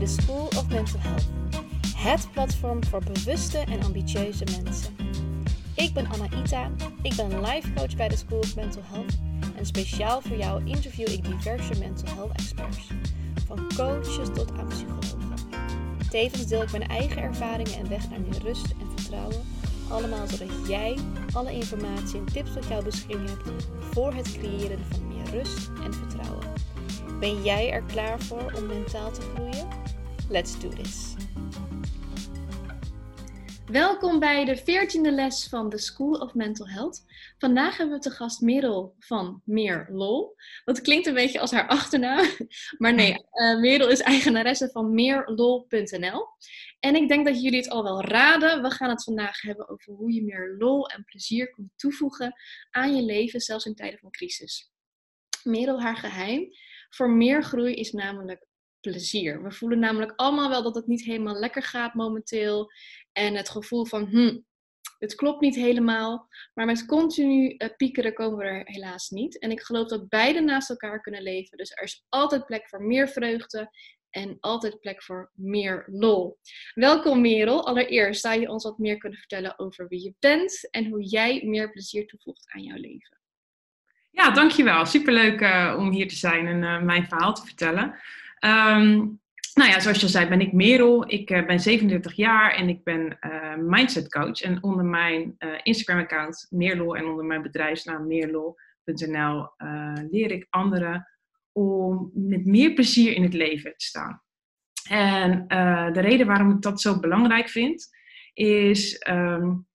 de School of Mental Health. Het platform voor bewuste en ambitieuze mensen. Ik ben Anaïta, ik ben life coach bij de School of Mental Health. En speciaal voor jou interview ik diverse mental health experts. Van coaches tot aan psychologen. Tevens deel ik mijn eigen ervaringen en weg naar meer rust en vertrouwen. Allemaal zodat jij alle informatie en tips tot jouw beschikking hebt voor het creëren van meer rust en vertrouwen. Ben jij er klaar voor om mentaal te groeien? Let's do this! Welkom bij de 14e les van de School of Mental Health. Vandaag hebben we te gast Merel van Meer Lol. Dat klinkt een beetje als haar achternaam, maar nee, uh, Merel is eigenaresse van meerlol.nl. En ik denk dat jullie het al wel raden. We gaan het vandaag hebben over hoe je meer lol en plezier kunt toevoegen aan je leven, zelfs in tijden van crisis. Merel, haar geheim voor meer groei is namelijk plezier. We voelen namelijk allemaal wel dat het niet helemaal lekker gaat momenteel. En het gevoel van, hm, het klopt niet helemaal. Maar met continu uh, piekeren komen we er helaas niet. En ik geloof dat beide naast elkaar kunnen leven. Dus er is altijd plek voor meer vreugde en altijd plek voor meer lol. Welkom Merel. Allereerst zou je ons wat meer kunnen vertellen over wie je bent en hoe jij meer plezier toevoegt aan jouw leven. Ja, dankjewel. Superleuk uh, om hier te zijn en uh, mijn verhaal te vertellen. Um, nou ja, zoals je al zei, ben ik Merel. Ik uh, ben 37 jaar en ik ben mindset coach. En onder mijn Instagram-account Meerlol en onder mijn bedrijfsnaam meerlol.nl leer ik anderen om met meer plezier in het leven te staan. En de reden waarom ik dat zo belangrijk vind, is um,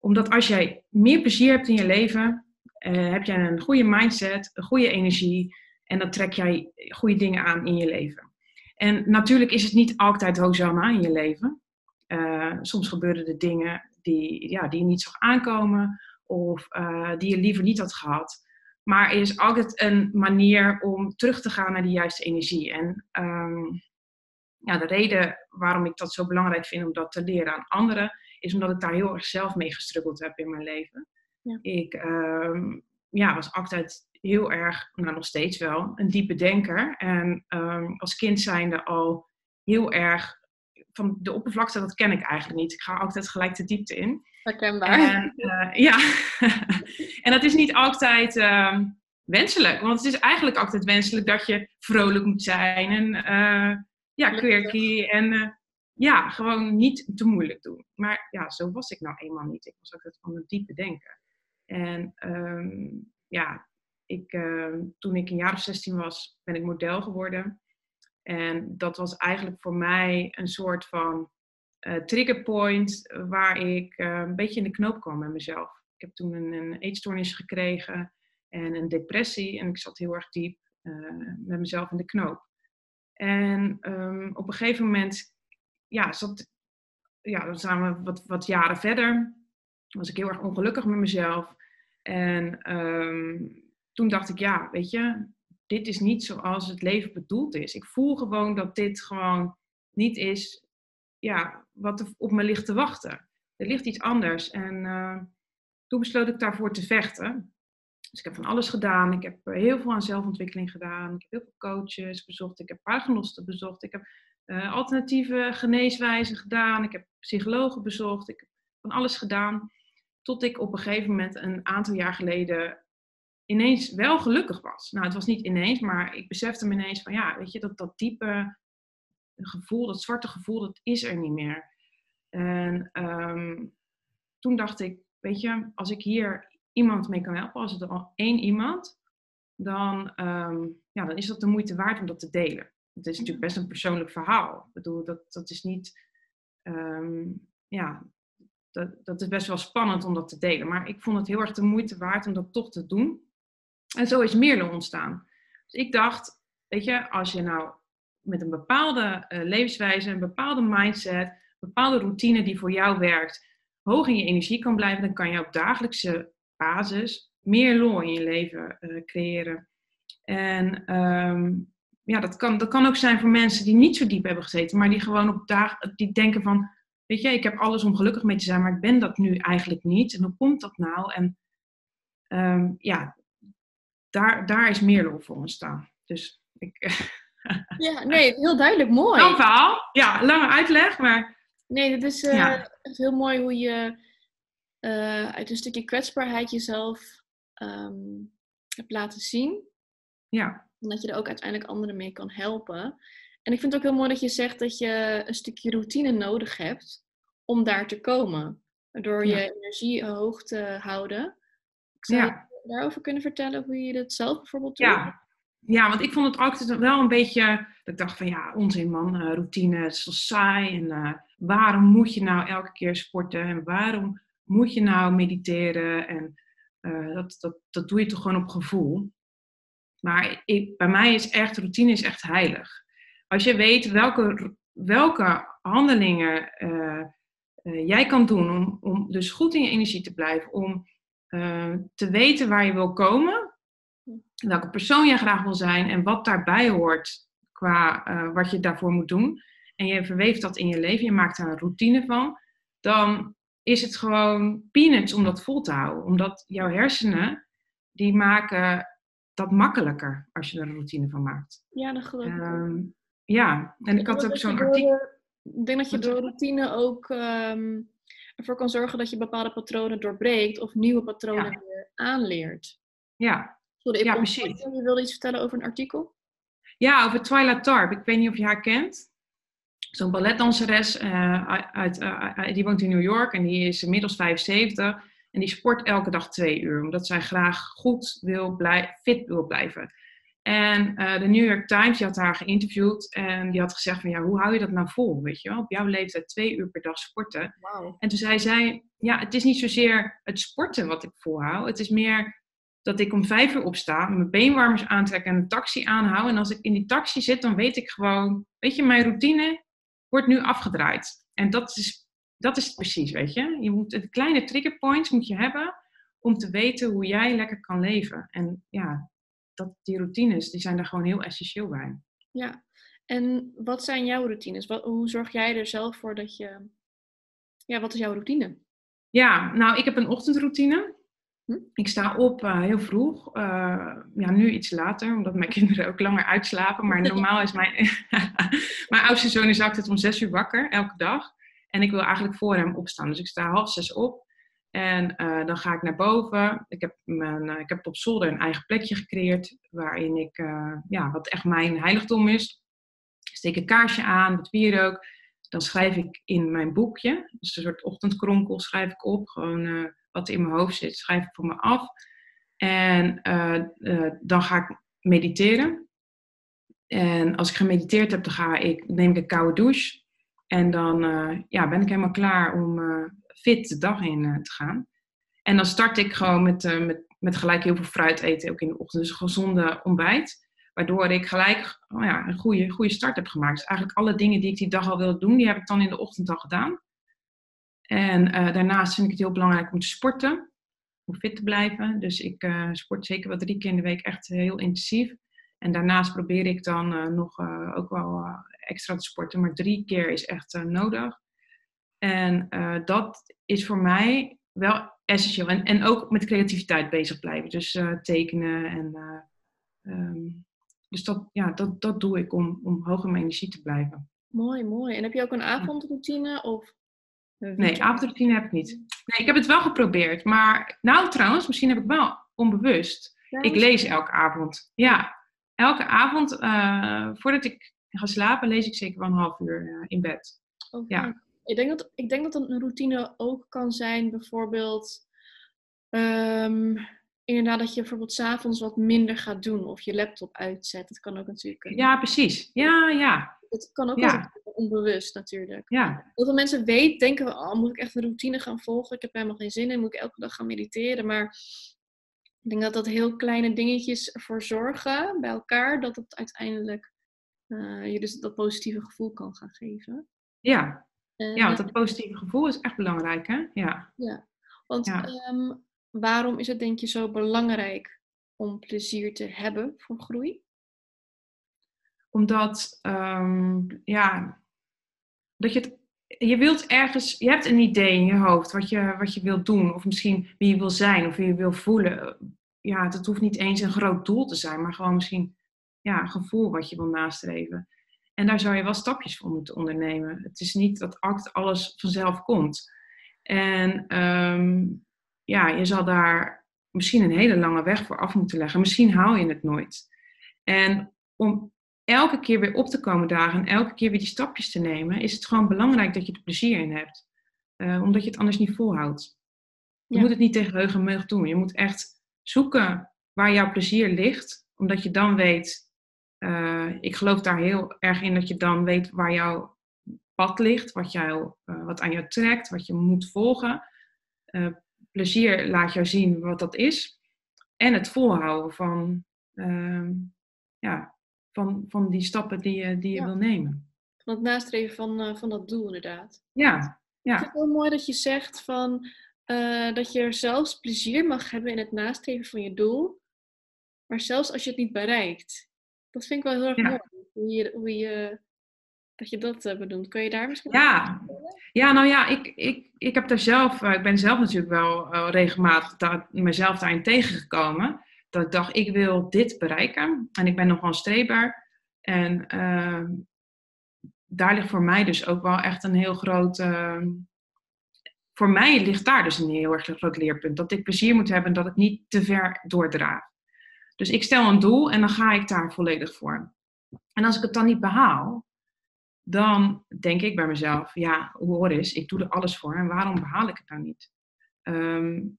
omdat als jij meer plezier hebt in je leven, uh, heb jij een goede mindset, een goede energie en dan trek jij goede dingen aan in je leven. En natuurlijk is het niet altijd hosanna in je leven. Uh, soms gebeuren er dingen die, ja, die je niet zag aankomen of uh, die je liever niet had gehad. Maar er is altijd een manier om terug te gaan naar die juiste energie. En um, ja, de reden waarom ik dat zo belangrijk vind om dat te leren aan anderen, is omdat ik daar heel erg zelf mee gestruggeld heb in mijn leven. Ja. Ik um, ja, was altijd heel erg, nou nog steeds wel, een diepe denker. En um, als kind zijnde al heel erg van de oppervlakte, dat ken ik eigenlijk niet. Ik ga altijd gelijk de diepte in. Herkenbaar. En, uh, ja, en dat is niet altijd uh, wenselijk. Want het is eigenlijk altijd wenselijk dat je vrolijk moet zijn en uh, ja, quirky en uh, ja, gewoon niet te moeilijk doen. Maar ja, zo was ik nou eenmaal niet. Ik was altijd van een diepe denker. En um, ja, ik, uh, toen ik een jaar of 16 was, ben ik model geworden. En dat was eigenlijk voor mij een soort van uh, triggerpoint waar ik uh, een beetje in de knoop kwam met mezelf. Ik heb toen een, een eetstoornis gekregen en een depressie. En ik zat heel erg diep met mezelf in de knoop. En um, op een gegeven moment, ja, zat, ja, dan zijn we wat, wat jaren verder. Was ik heel erg ongelukkig met mezelf. En um, toen dacht ik, ja, weet je, dit is niet zoals het leven bedoeld is. Ik voel gewoon dat dit gewoon niet is ja, wat er op me ligt te wachten. Er ligt iets anders. En uh, toen besloot ik daarvoor te vechten. Dus ik heb van alles gedaan. Ik heb heel veel aan zelfontwikkeling gedaan. Ik heb heel veel coaches bezocht. Ik heb paargenosten bezocht. Ik heb uh, alternatieve geneeswijzen gedaan. Ik heb psychologen bezocht. Ik heb van alles gedaan. Tot ik op een gegeven moment een aantal jaar geleden ineens wel gelukkig was. Nou, het was niet ineens, maar ik besefte me ineens van ja, weet je, dat, dat diepe gevoel, dat zwarte gevoel, dat is er niet meer. En um, toen dacht ik, weet je, als ik hier iemand mee kan helpen, als het al één iemand, dan, um, ja, dan is dat de moeite waard om dat te delen. Het is natuurlijk best een persoonlijk verhaal. Ik bedoel, dat, dat is niet, um, ja, dat, dat is best wel spannend om dat te delen. Maar ik vond het heel erg de moeite waard om dat toch te doen. En zo is Meerlo ontstaan. Dus ik dacht, weet je, als je nou met een bepaalde uh, levenswijze, een bepaalde mindset, een bepaalde routine die voor jou werkt, hoog in je energie kan blijven, dan kan je op dagelijkse basis meer lol in je leven uh, creëren. En um, ja, dat kan, dat kan ook zijn voor mensen die niet zo diep hebben gezeten, maar die gewoon op dag, die denken van, weet je, ik heb alles om gelukkig mee te zijn, maar ik ben dat nu eigenlijk niet. En hoe komt dat nou? En um, ja, daar, daar is meer lol voor ontstaan. Dus ik, Ja, nee, heel duidelijk, mooi. Lang verhaal. Ja, lange uitleg, maar... Nee, het is uh, echt heel mooi hoe je uh, uit een stukje kwetsbaarheid jezelf um, hebt laten zien. Ja. En dat je er ook uiteindelijk anderen mee kan helpen. En ik vind het ook heel mooi dat je zegt dat je een stukje routine nodig hebt om daar te komen. Door je ja. energie hoog te houden. Zou ja. Daarover kunnen vertellen hoe je dat zelf bijvoorbeeld doet? Ja. ja, want ik vond het altijd wel een beetje... Dat ik dacht van ja, onzin man, uh, routine, is zo saai. En uh, waarom moet je nou elke keer sporten? En waarom moet je nou mediteren? En uh, dat, dat, dat doe je toch gewoon op gevoel. Maar ik, bij mij is echt, routine is echt heilig. Als je weet welke, welke handelingen jij kan doen om, om dus goed in je energie te blijven, om uh, te weten waar je wil komen, welke persoon je graag wil zijn en wat daarbij hoort qua wat je daarvoor moet doen, en je verweeft dat in je leven, je maakt daar een routine van, dan is het gewoon peanuts om dat vol te houden. Omdat jouw hersenen, die maken dat makkelijker als je er een routine van maakt. Ja, dat geloof ik. Um, ja, en ik, ik had ook zo'n artikel. Ik denk dat je door routine ook um, ervoor kan zorgen dat je bepaalde patronen doorbreekt of nieuwe patronen ja. weer aanleert. Ja, Sorry, ja precies. Je wilde iets vertellen over een artikel? Ja, over Twyla Tarp. Ik weet niet of je haar kent. Zo'n balletdanseres, uh, uit, uh, die woont in New York en die is inmiddels 75. En die sport elke dag twee uur, omdat zij graag goed wil blijven, fit wil blijven. En uh, de New York Times die had haar geïnterviewd en die had gezegd van ja, hoe hou je dat nou vol, weet je wel? Op jouw leeftijd twee uur per dag sporten. Wow. En toen zei zij, ja, het is niet zozeer het sporten wat ik volhoud. Het is meer dat ik om vijf uur opsta, mijn beenwarmers aantrek en een taxi aanhoud. En als ik in die taxi zit, dan weet ik gewoon, weet je, mijn routine wordt nu afgedraaid. En dat is, dat is het precies, weet je. Je moet de kleine triggerpoints moet je hebben om te weten hoe jij lekker kan leven. En ja, dat, die routines, die zijn daar gewoon heel essentieel bij. Ja, en wat zijn jouw routines? Wat, hoe zorg jij er zelf voor dat je... Ja, wat is jouw routine? Ja, nou, ik heb een ochtendroutine. Hm? Ik sta op uh, heel vroeg. Uh, ja, nu iets later, omdat mijn kinderen ook langer uitslapen. Maar normaal is mijn... mijn oudste zoon is altijd om zes uur wakker, elke dag. En ik wil eigenlijk voor hem opstaan. Dus ik sta half zes op. En uh, dan ga ik naar boven. Ik heb, mijn, uh, ik heb op zolder een eigen plekje gecreëerd. Waarin ik, uh, ja, wat echt mijn heiligdom is. Steek een kaarsje aan, met wierook. Dan schrijf ik in mijn boekje. Dus een soort ochtendkronkel schrijf ik op. Gewoon wat in mijn hoofd zit, schrijf ik voor me af. En dan ga ik mediteren. En als ik gemediteerd heb, dan ga ik, neem ik een koude douche. En dan ja, ben ik helemaal klaar om fit de dag in uh, te gaan. En dan start ik gewoon met, uh, met, met gelijk heel veel fruit eten, ook in de ochtend. Dus een gezonde ontbijt. Waardoor ik gelijk oh ja, een goede, goede start heb gemaakt. Dus eigenlijk alle dingen die ik die dag al wilde doen, die heb ik dan in de ochtend al gedaan. En uh, daarnaast vind ik het heel belangrijk om te sporten. Om fit te blijven. Dus ik sport zeker wel drie keer in de week echt heel intensief. En daarnaast probeer ik dan nog ook wel extra te sporten. Maar drie keer is echt nodig. En uh, dat is voor mij wel essentieel. En, en ook met creativiteit bezig blijven. Dus uh, tekenen en. Uh, um, dus dat, ja, dat, dat doe ik om, om hoog in mijn energie te blijven. Mooi, mooi. En heb je ook een avondroutine? Of nee, avondroutine heb ik niet. Nee, ik heb het wel geprobeerd. Maar nou trouwens, misschien heb ik wel onbewust. Ja, ik lees elke avond. Ja, elke avond voordat ik ga slapen lees ik zeker wel een half uur in bed. Okay. Ja. Ik denk, dat, ik denk dat een routine ook kan zijn, bijvoorbeeld, um, inderdaad, dat je bijvoorbeeld s'avonds wat minder gaat doen of je laptop uitzet. Dat kan ook natuurlijk. Ja, precies. Ja, ja. Het kan ook ja. onbewust natuurlijk. Ja. Heel veel mensen weten, denken, oh, moet ik echt een routine gaan volgen? Ik heb helemaal geen zin in, moet ik elke dag gaan mediteren? Maar ik denk dat dat heel kleine dingetjes ervoor zorgen bij elkaar, dat het uiteindelijk uh, je dus dat positieve gevoel kan gaan geven. Ja, ja, want dat positieve gevoel is echt belangrijk, hè? Ja. Ja, want ja. Um, waarom is het denk je zo belangrijk om plezier te hebben voor groei? Omdat, um, ja, dat je het, je wilt ergens, je hebt een idee in je hoofd wat je, wat je wilt doen, of misschien wie je wil zijn, of wie je wil voelen. Ja, dat hoeft niet eens een groot doel te zijn, maar gewoon misschien ja, gevoel wat je wil nastreven. En daar zou je wel stapjes voor moeten ondernemen. Het is niet dat act alles vanzelf komt. En ehm, ja, je zal daar misschien een hele lange weg voor af moeten leggen. Misschien haal je het nooit. En om elke keer weer op te komen dagen en elke keer weer die stapjes te nemen, is het gewoon belangrijk dat je er plezier in hebt. Uh, omdat je het anders niet volhoudt. Je moet het niet tegen heug doen. Je moet echt zoeken waar jouw plezier ligt, omdat je dan weet. Uh, ik geloof daar heel erg in dat je dan weet waar jouw pad ligt, wat, jou, uh, wat aan jou trekt, wat je moet volgen. plezier laat jou zien wat dat is. En het volhouden van, ehm, ja, van, van die stappen die je, die je wil nemen. Van het nastreven van, van dat doel, inderdaad. Ja, ja. Ik vind het heel mooi dat je zegt van, dat je er zelfs plezier mag hebben in het nastreven van je doel. Maar zelfs als je het niet bereikt. Dat vind ik wel heel erg mooi. Hoe je, hoe je, dat je dat uh, bedoelt. Kun je daar misschien Ja, ja nou ja, ik, ik, ik heb daar zelf, ik ben zelf natuurlijk wel regelmatig daar, mezelf daarin tegengekomen dat ik dacht, ik wil dit bereiken. En ik ben nogal streber. En ehm, daar ligt voor mij dus ook wel echt een heel groot. Uh, voor mij ligt daar dus een heel erg groot leerpunt. Dat ik plezier moet hebben en dat ik niet te ver doordraag. Dus ik stel een doel en dan ga ik daar volledig voor. En als ik het dan niet behaal, dan denk ik bij mezelf: ja, hoor eens, ik doe er alles voor en waarom behaal ik het dan niet? Um,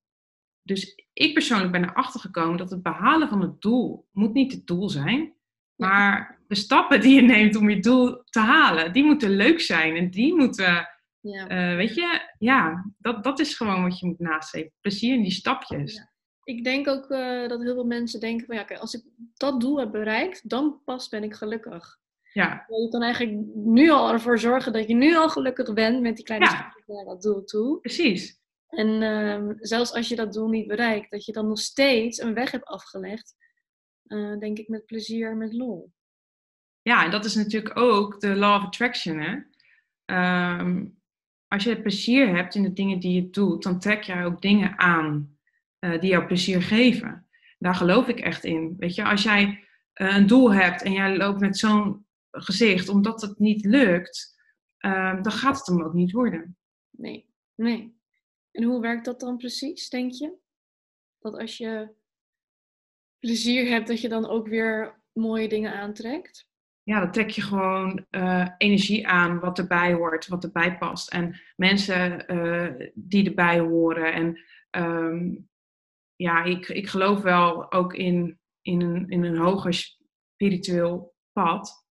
dus ik persoonlijk ben erachter gekomen dat het behalen van het doel moet niet het doel zijn. Maar de stappen die je neemt om je doel te halen, die moeten leuk zijn. En die moeten, ja. Uh, weet je, ja, dat, dat is gewoon wat je moet nastreven. Plezier in die stapjes. Ja. Ik denk ook uh, dat heel veel mensen denken van ja, kijk, als ik dat doel heb bereikt, dan pas ben ik gelukkig. Ja. Je kan eigenlijk nu al ervoor zorgen dat je nu al gelukkig bent met die kleine ja. stapjes naar dat doel toe. Precies. En uh, zelfs als je dat doel niet bereikt, dat je dan nog steeds een weg hebt afgelegd, uh, denk ik met plezier, met lol. Ja, en dat is natuurlijk ook de law of attraction. Hè? Um, als je plezier hebt in de dingen die je doet, dan trek je ook dingen aan uh, die jou plezier geven. Daar geloof ik echt in. Weet je, als jij een doel hebt en jij loopt met zo'n gezicht, omdat het niet lukt, ehm, dan gaat het hem ook niet worden. Nee, nee. En hoe werkt dat dan precies, denk je? Dat als je plezier hebt, dat je dan ook weer mooie dingen aantrekt? Ja, dan trek je gewoon uh, energie aan wat erbij hoort, wat erbij past. En mensen uh, die erbij horen. En um, ja, ik, ik geloof wel ook in, in, een, in een hoger spiritueel pad.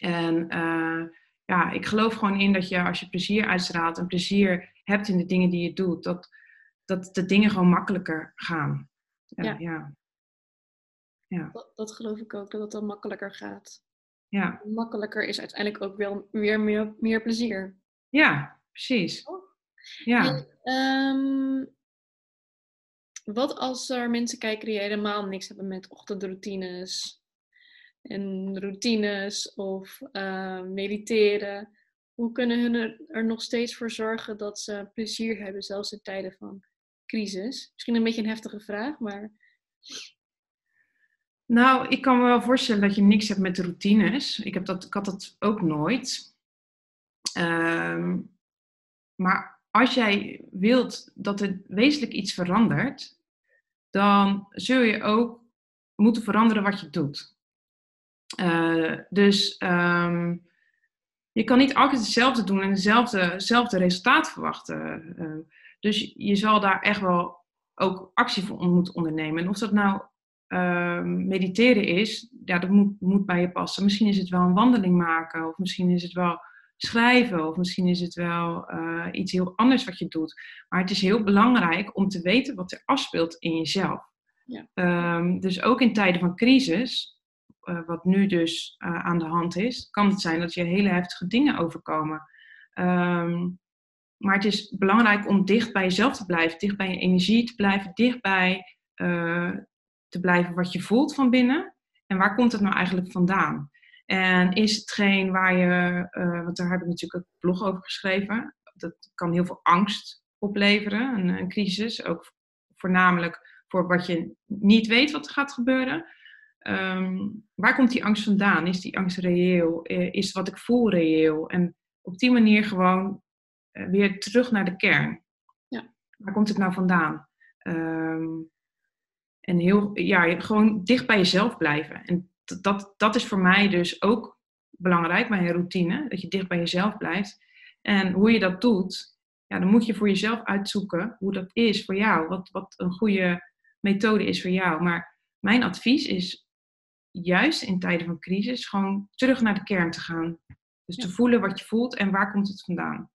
En uh, ja, ik geloof gewoon in dat je als je plezier uitstraalt en plezier hebt in de dingen die je doet, dat, dat de dingen gewoon makkelijker gaan. Ja. ja. ja. Dat, dat, geloof ik ook, dat het dan makkelijker gaat. Ja. Makkelijker is uiteindelijk ook wel weer meer, meer plezier. Ja, precies. Oh. Ja. um, wat als er mensen kijken die helemaal niks hebben met ochtendroutines en routines of uh, mediteren? hoe kunnen hun er, nog steeds voor zorgen dat ze plezier hebben, zelfs in tijden van crisis? Misschien een beetje een heftige vraag, maar. Nou, ik kan me wel voorstellen dat je niks hebt met de routines. Ik, heb dat, ik had dat ook nooit. Ehm, maar als jij wilt dat er wezenlijk iets verandert, dan zul je ook moeten veranderen wat je doet. Uh, dus um, je kan niet altijd hetzelfde doen en hetzelfde, resultaat verwachten. Uh, dus je zal daar echt wel ook actie voor moeten ondernemen. En of dat nou uh, mediteren is, ja, dat moet, moet bij je passen. Misschien is het wel een wandeling maken, of misschien is het wel schrijven, of misschien is het wel uh, iets heel anders wat je doet. Maar het is heel belangrijk om te weten wat er afspeelt in jezelf. Ja. Um, dus ook in tijden van crisis uh, wat nu dus uh, aan de hand is, kan het zijn dat je hele heftige dingen overkomen. Um, maar het is belangrijk om dicht bij jezelf te blijven, dicht bij je energie te blijven, dicht bij te blijven wat je voelt van binnen. En waar komt het nou eigenlijk vandaan? En is hetgeen waar je, want daar heb ik natuurlijk een blog over geschreven, dat kan heel veel angst opleveren, een, een crisis, ook voornamelijk voor wat je niet weet wat er gaat gebeuren. ehm, waar komt die angst vandaan? Is die angst reëel? Eh, is wat ik voel reëel? En op die manier gewoon eh, weer terug naar de kern. Ja. Waar komt het nou vandaan? Ehm, en heel, ja, gewoon dicht bij jezelf blijven. En dat, dat is voor mij dus ook belangrijk bij een routine. Dat je dicht bij jezelf blijft. En hoe je dat doet, ja, dan moet je voor jezelf uitzoeken hoe dat is voor jou. Wat, wat een goede methode is voor jou. Maar mijn advies is juist in tijden van crisis gewoon terug naar de kern te gaan. Dus te voelen wat je voelt en waar komt het vandaan.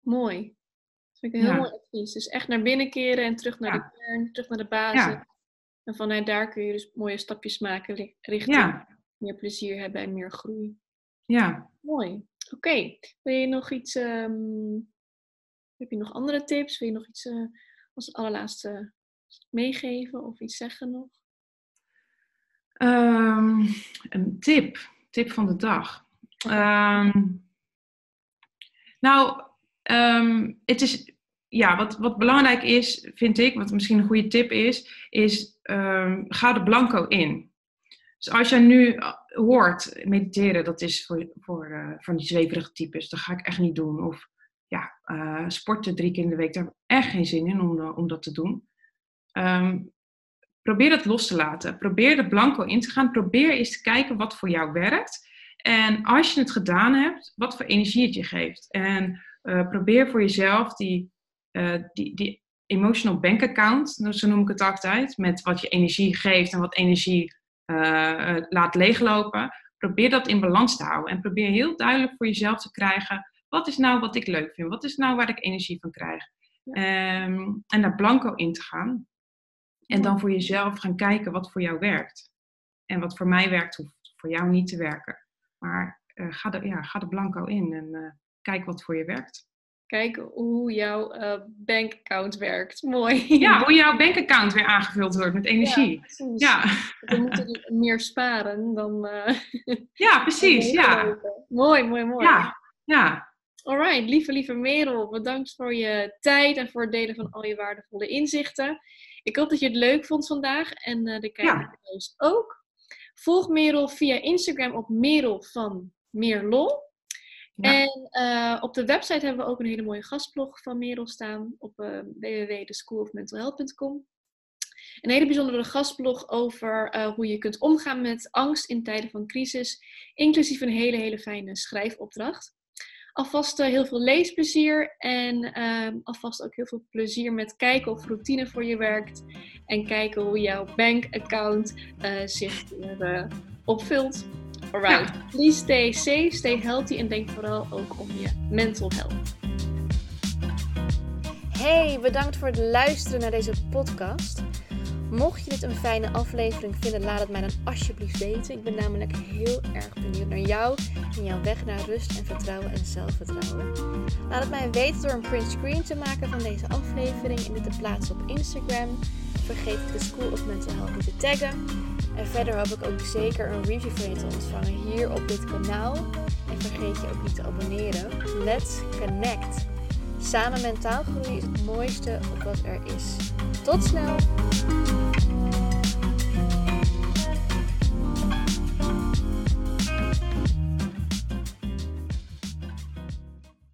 Mooi. Dat vind ik een heel mooi advies. Dus echt naar binnen keren en terug naar de kern, terug naar de basis. En vanuit daar kun je dus mooie stapjes maken richting meer plezier hebben en meer groei. Ja. Mooi. Oké. Wil je nog iets... Ehm, heb je nog andere tips? Wil je nog iets uh, als allerlaatste meegeven of iets zeggen nog? Um, een tip. Tip van de dag. Um, nou, het is, ja, wat, wat belangrijk is, vind ik, wat misschien een goede tip is, is ga de blanco in. Dus als jij nu uh, hoort, mediteren, dat is voor, voor uh, van die zweverige types, dat ga ik echt niet doen. Of ja, uh, sporten drie keer in de week, daar heb ik echt geen zin in om, om dat te doen. Um, probeer dat los te laten. Probeer de blanco in te gaan. Probeer eens te kijken wat voor jou werkt. En als je het gedaan hebt, wat voor energie het je geeft. En probeer voor jezelf die, uh, die, die emotional bank account, zo noem ik het altijd, met wat je energie geeft en wat energie uh, laat leeglopen. Probeer dat in balans te houden. En probeer heel duidelijk voor jezelf te krijgen, wat is nou wat ik leuk vind? Wat is nou waar ik energie van krijg? Um, en daar blanco in te gaan. En dan voor jezelf gaan kijken wat voor jou werkt. En wat voor mij werkt, hoeft voor jou niet te werken. Maar uh, ga, er, ja, ga er blanco in en uh, kijk wat voor je werkt. Kijk hoe jouw uh, bankaccount werkt. Mooi. Ja, hoe jouw bankaccount weer aangevuld wordt met energie. Ja, ja. We moeten meer sparen dan. ja, precies. ja. Mooi, mooi, mooi. Ja, ja. Alright, lieve, lieve Merel, bedankt voor je tijd en voor het delen van al je waardevolle inzichten. Ik hoop dat je het leuk vond vandaag en uh, de kijkers ja. ook. Volg Merel via Instagram op Merel van Meerlol. En uh, op de website hebben we ook een hele mooie gastblog van Merel staan op uh. Een hele bijzondere gastblog over uh, hoe je kunt omgaan met angst in tijden van crisis, inclusief een hele, hele fijne schrijfopdracht alvast heel veel leesplezier en uh, alvast ook heel veel plezier met kijken of routine voor je werkt en kijken hoe jouw bankaccount zich weer opvult. Alright, ja. please stay safe, stay healthy en denk vooral ook om je mental health. Hey, bedankt voor het luisteren naar deze podcast. Mocht je dit een fijne aflevering vinden, laat het mij dan alsjeblieft weten. Ik ben namelijk heel erg benieuwd naar jou en jouw weg naar rust en vertrouwen en zelfvertrouwen. Laat het mij weten door een print screen te maken van deze aflevering en dit te plaatsen op Instagram. Vergeet de School of Mental Health niet te taggen. En verder hoop ik ook zeker een review van je te ontvangen hier op dit kanaal. En vergeet je ook niet te abonneren. Let's connect! Samen mentaal groeien is het mooiste op wat er is. Tot snel!